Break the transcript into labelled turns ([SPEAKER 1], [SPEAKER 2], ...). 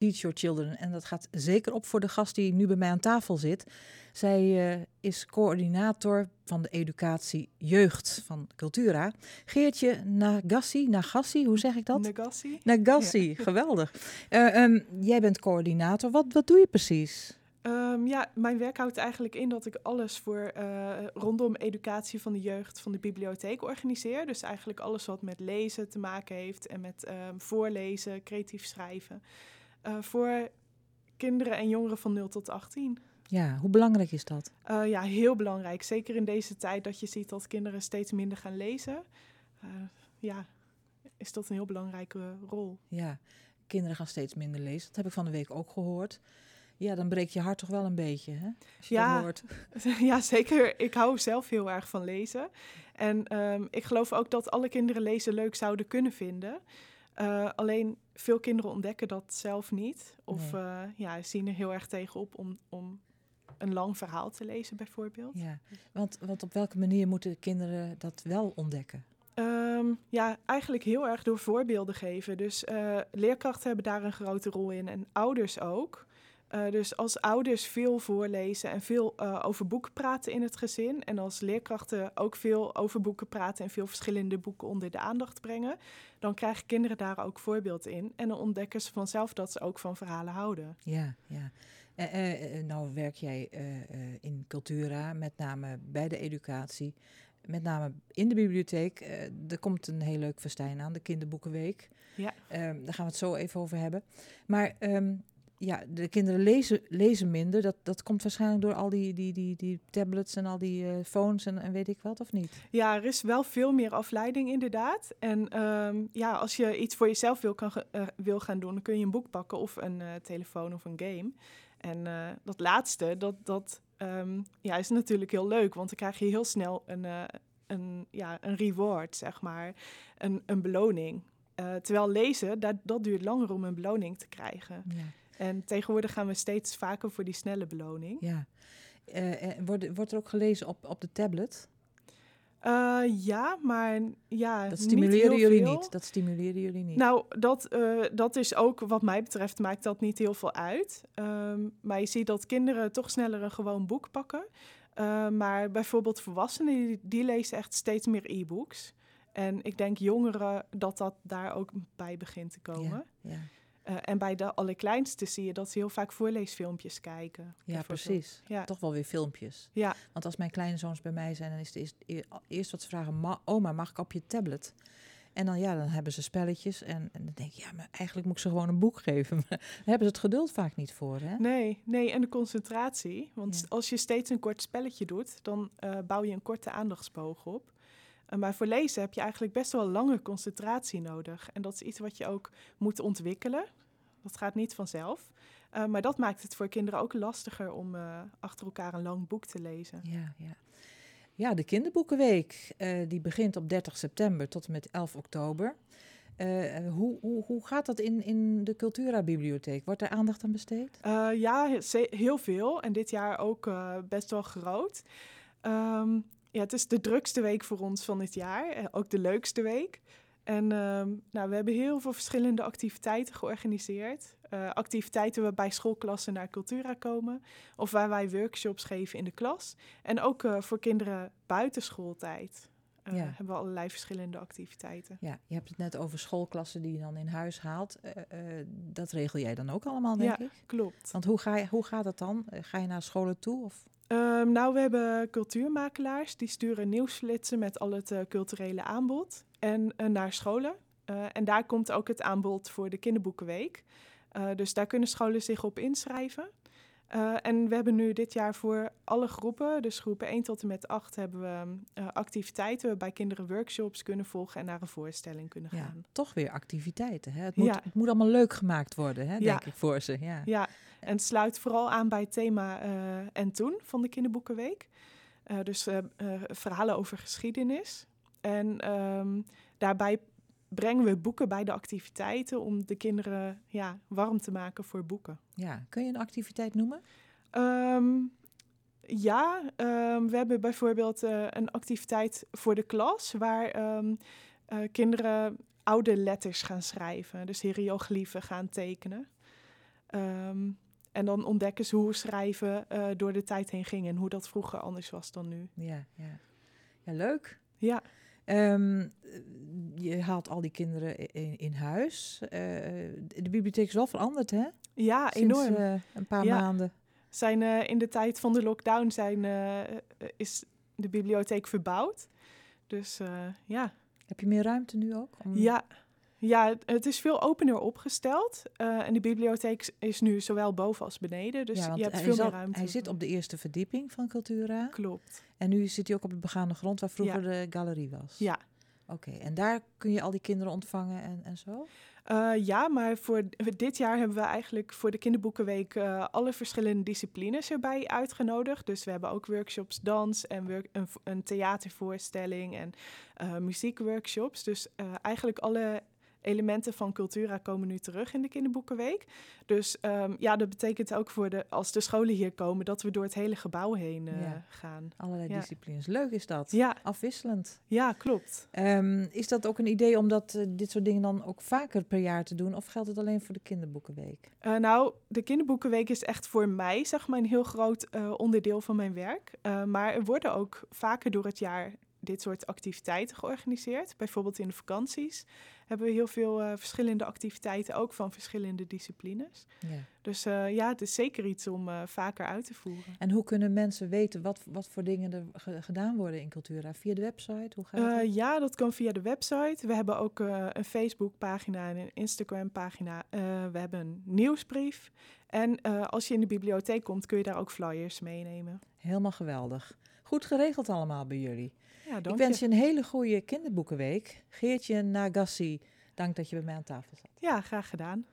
[SPEAKER 1] Teach Your Children. En dat gaat zeker op voor de gast die nu bij mij aan tafel zit. Zij uh, is coördinator van de educatie jeugd van Cultura. Geertje Nagassi, Nagassi, hoe zeg ik dat?
[SPEAKER 2] Nagassi.
[SPEAKER 1] Nagassi, ja. geweldig. Uh, um, jij bent coördinator. Wat, wat doe je precies?
[SPEAKER 2] Um, ja, mijn werk houdt eigenlijk in dat ik alles voor uh, rondom educatie van de jeugd van de bibliotheek organiseer. Dus eigenlijk alles wat met lezen te maken heeft en met um, voorlezen, creatief schrijven. Uh, voor kinderen en jongeren van 0 tot 18.
[SPEAKER 1] Ja, hoe belangrijk is dat?
[SPEAKER 2] Uh, ja, heel belangrijk. Zeker in deze tijd dat je ziet dat kinderen steeds minder gaan lezen. ja, is dat een heel belangrijke rol.
[SPEAKER 1] Ja, kinderen gaan steeds minder lezen. Dat heb ik van de week ook gehoord. Ja, dan breekt je hart toch wel een beetje, hè? Als je
[SPEAKER 2] ja,
[SPEAKER 1] dat hoort.
[SPEAKER 2] ja, zeker. Ik hou zelf heel erg van lezen. En um, ik geloof ook dat alle kinderen lezen leuk zouden kunnen vinden. Uh, alleen veel kinderen ontdekken dat zelf niet. Of nee. uh, ja, zien er heel erg tegenop om, om een lang verhaal te lezen, bijvoorbeeld.
[SPEAKER 1] Ja, want, want op welke manier moeten kinderen dat wel ontdekken?
[SPEAKER 2] Um, ja, eigenlijk heel erg door voorbeelden geven. Dus uh, leerkrachten hebben daar een grote rol in en ouders ook. Uh, dus als ouders veel voorlezen en veel uh, over boeken praten in het gezin. En als leerkrachten ook veel over boeken praten en veel verschillende boeken onder de aandacht brengen. Dan krijgen kinderen daar ook voorbeeld in. En dan ontdekken ze vanzelf dat ze ook van verhalen houden.
[SPEAKER 1] Ja, ja. Uh, nou werk jij in Cultura, met name bij de educatie. Met name in de bibliotheek. er komt een heel leuk festijn aan, de Kinderboekenweek.
[SPEAKER 2] Ja.
[SPEAKER 1] Ehm, daar gaan we het zo even over hebben. Maar um, ja, de kinderen lezen, lezen minder. Dat, dat komt waarschijnlijk door al die, die, die, die tablets en al die uh, phones en, en weet ik wat, of niet?
[SPEAKER 2] Ja, er is wel veel meer afleiding inderdaad. En um, ja, als je iets voor jezelf wil, kan, uh, wil gaan doen, dan kun je een boek pakken of een uh, telefoon of een game. En dat laatste, dat, dat um, ja, is natuurlijk heel leuk, want dan krijg je heel snel een, een, ja, een reward, zeg maar, een, een beloning. terwijl lezen, dat, dat duurt langer om een beloning te krijgen.
[SPEAKER 1] Ja.
[SPEAKER 2] En tegenwoordig gaan we steeds vaker voor die snelle beloning.
[SPEAKER 1] Ja. Uh, wordt, wordt er ook gelezen op, op de tablet?
[SPEAKER 2] Uh, ja, maar ja.
[SPEAKER 1] Dat stimuleren
[SPEAKER 2] niet
[SPEAKER 1] jullie
[SPEAKER 2] veel.
[SPEAKER 1] niet. Dat stimuleren jullie niet.
[SPEAKER 2] Nou, dat, uh, dat is ook wat mij betreft maakt dat niet heel veel uit. Um, maar je ziet dat kinderen toch sneller een gewoon boek pakken. Uh, maar bijvoorbeeld volwassenen die, die lezen echt steeds meer e-books. En ik denk jongeren dat dat daar ook bij begint te komen.
[SPEAKER 1] Ja, ja.
[SPEAKER 2] Uh, en bij de allerkleinste zie je dat ze heel vaak voorleesfilmpjes kijken.
[SPEAKER 1] Ja, precies.
[SPEAKER 2] Ja.
[SPEAKER 1] Toch wel weer filmpjes.
[SPEAKER 2] Ja.
[SPEAKER 1] Want als mijn kleine zoons bij mij zijn, dan is het eerst, eerst wat ze vragen: Ma, Oma, mag ik op je tablet? En dan, ja, dan hebben ze spelletjes. En, en dan denk je, ja, maar eigenlijk moet ik ze gewoon een boek geven. Maar daar hebben ze het geduld vaak niet voor, hè?
[SPEAKER 2] Nee, nee, en de concentratie. Want ja. als je steeds een kort spelletje doet, dan uh, bouw je een korte aandachtsboog op. Maar voor lezen heb je eigenlijk best wel lange concentratie nodig. En dat is iets wat je ook moet ontwikkelen. Dat gaat niet vanzelf. Uh, maar dat maakt het voor kinderen ook lastiger om uh, achter elkaar een lang boek te lezen.
[SPEAKER 1] Ja, ja. ja de Kinderboekenweek uh, die begint op 30 september tot en met 11 oktober. hoe, hoe, hoe gaat dat in, in de Cultura-bibliotheek? Wordt er aandacht aan besteed?
[SPEAKER 2] ja, heel veel. En dit jaar ook best wel groot. Um, ja, het is de drukste week voor ons van dit jaar. ook de leukste week. En um, nou, we hebben heel veel verschillende activiteiten georganiseerd. Uh, activiteiten waarbij schoolklassen naar Cultura komen. Of waar wij workshops geven in de klas. En ook uh, voor kinderen buiten schooltijd. Uh, ja. hebben we allerlei verschillende activiteiten.
[SPEAKER 1] Ja, je hebt het net over schoolklassen die je dan in huis haalt. dat regel jij dan ook allemaal, denk
[SPEAKER 2] ja,
[SPEAKER 1] ik?
[SPEAKER 2] klopt.
[SPEAKER 1] Want hoe, ga je, hoe gaat dat dan? Ga je naar scholen toe? Of?
[SPEAKER 2] Um, nou, we hebben cultuurmakelaars. Die sturen nieuwsflitsen met al het culturele aanbod en naar scholen. En daar komt ook het aanbod voor de kinderboekenweek. Dus daar kunnen scholen zich op inschrijven. En we hebben nu dit jaar voor alle groepen, dus groepen 1 tot en met 8, hebben we activiteiten waarbij kinderen workshops kunnen volgen en naar een voorstelling kunnen gaan.
[SPEAKER 1] Ja, toch weer activiteiten. Hè? Het, moet, ja. het moet allemaal leuk gemaakt worden, hè, denk
[SPEAKER 2] ja.
[SPEAKER 1] ik, voor ze. Ja.
[SPEAKER 2] ja, en het sluit vooral aan bij het thema En Toen van de kinderboekenweek. dus verhalen over geschiedenis. En um, daarbij brengen we boeken bij de activiteiten om de kinderen ja, warm te maken voor boeken.
[SPEAKER 1] Ja, kun je een activiteit noemen?
[SPEAKER 2] Um, ja, um, we hebben bijvoorbeeld uh, een activiteit voor de klas waar uh, kinderen oude letters gaan schrijven. Dus hieroglyphen gaan tekenen. Ehm, en dan ontdekken ze hoe schrijven uh, door de tijd heen ging en hoe dat vroeger anders was dan nu.
[SPEAKER 1] Ja, ja. ja leuk.
[SPEAKER 2] Ja.
[SPEAKER 1] Um, je haalt al die kinderen in, in huis. Uh, de bibliotheek is wel veranderd, hè?
[SPEAKER 2] Ja,
[SPEAKER 1] Sinds,
[SPEAKER 2] enorm.
[SPEAKER 1] Uh, een paar ja. maanden.
[SPEAKER 2] Zijn, uh, in de tijd van de lockdown zijn, is de bibliotheek verbouwd. Dus ja.
[SPEAKER 1] Heb je meer ruimte nu ook?
[SPEAKER 2] Om... Ja. Ja, het is veel opener opgesteld. En de bibliotheek is nu zowel boven als beneden. Dus
[SPEAKER 1] ja,
[SPEAKER 2] je hebt veel meer ruimte.
[SPEAKER 1] Hij zit op de eerste verdieping van Cultura.
[SPEAKER 2] Klopt.
[SPEAKER 1] En nu zit hij ook op de begane grond waar vroeger ja. de galerie was.
[SPEAKER 2] Ja.
[SPEAKER 1] Oké, en daar kun je al die kinderen ontvangen en, en zo?
[SPEAKER 2] Uh, ja, maar voor dit jaar hebben we eigenlijk voor de Kinderboekenweek uh, alle verschillende disciplines erbij uitgenodigd. Dus we hebben ook workshops dans en een, een, theatervoorstelling en uh, muziekworkshops. Dus eigenlijk alle elementen van Cultura komen nu terug in de Kinderboekenweek. Dus um, ja, dat betekent ook voor de, als de scholen hier komen, dat we door het hele gebouw heen uh,
[SPEAKER 1] ja.
[SPEAKER 2] gaan.
[SPEAKER 1] Allerlei
[SPEAKER 2] ja.
[SPEAKER 1] disciplines. Leuk is dat.
[SPEAKER 2] Ja.
[SPEAKER 1] Afwisselend.
[SPEAKER 2] Ja, klopt.
[SPEAKER 1] Um, is dat ook een idee om dat, uh, dit soort dingen dan ook vaker per jaar te doen? Of geldt het alleen voor de Kinderboekenweek?
[SPEAKER 2] Uh, nou, de Kinderboekenweek is echt voor mij, zeg maar, een heel groot onderdeel van mijn werk. maar er worden ook vaker door het jaar dit soort activiteiten georganiseerd. Bijvoorbeeld in de vakanties hebben we heel veel uh, verschillende activiteiten, ook van verschillende disciplines.
[SPEAKER 1] Ja.
[SPEAKER 2] Dus uh, ja, het is zeker iets om uh, vaker uit te voeren.
[SPEAKER 1] En hoe kunnen mensen weten wat, wat voor dingen er ge gedaan worden in Cultura? Via de website? Hoe gaat dat?
[SPEAKER 2] ja, dat kan via de website. We hebben ook een Facebook-pagina en een Instagram-pagina. we hebben een nieuwsbrief. En als je in de bibliotheek komt, kun je daar ook flyers meenemen.
[SPEAKER 1] Helemaal geweldig. Goed geregeld allemaal bij jullie.
[SPEAKER 2] Ja,
[SPEAKER 1] ik wens je. een hele goede kinderboekenweek. Geertje Nagassi, dank dat je bij mij aan tafel zat.
[SPEAKER 2] Ja, graag gedaan.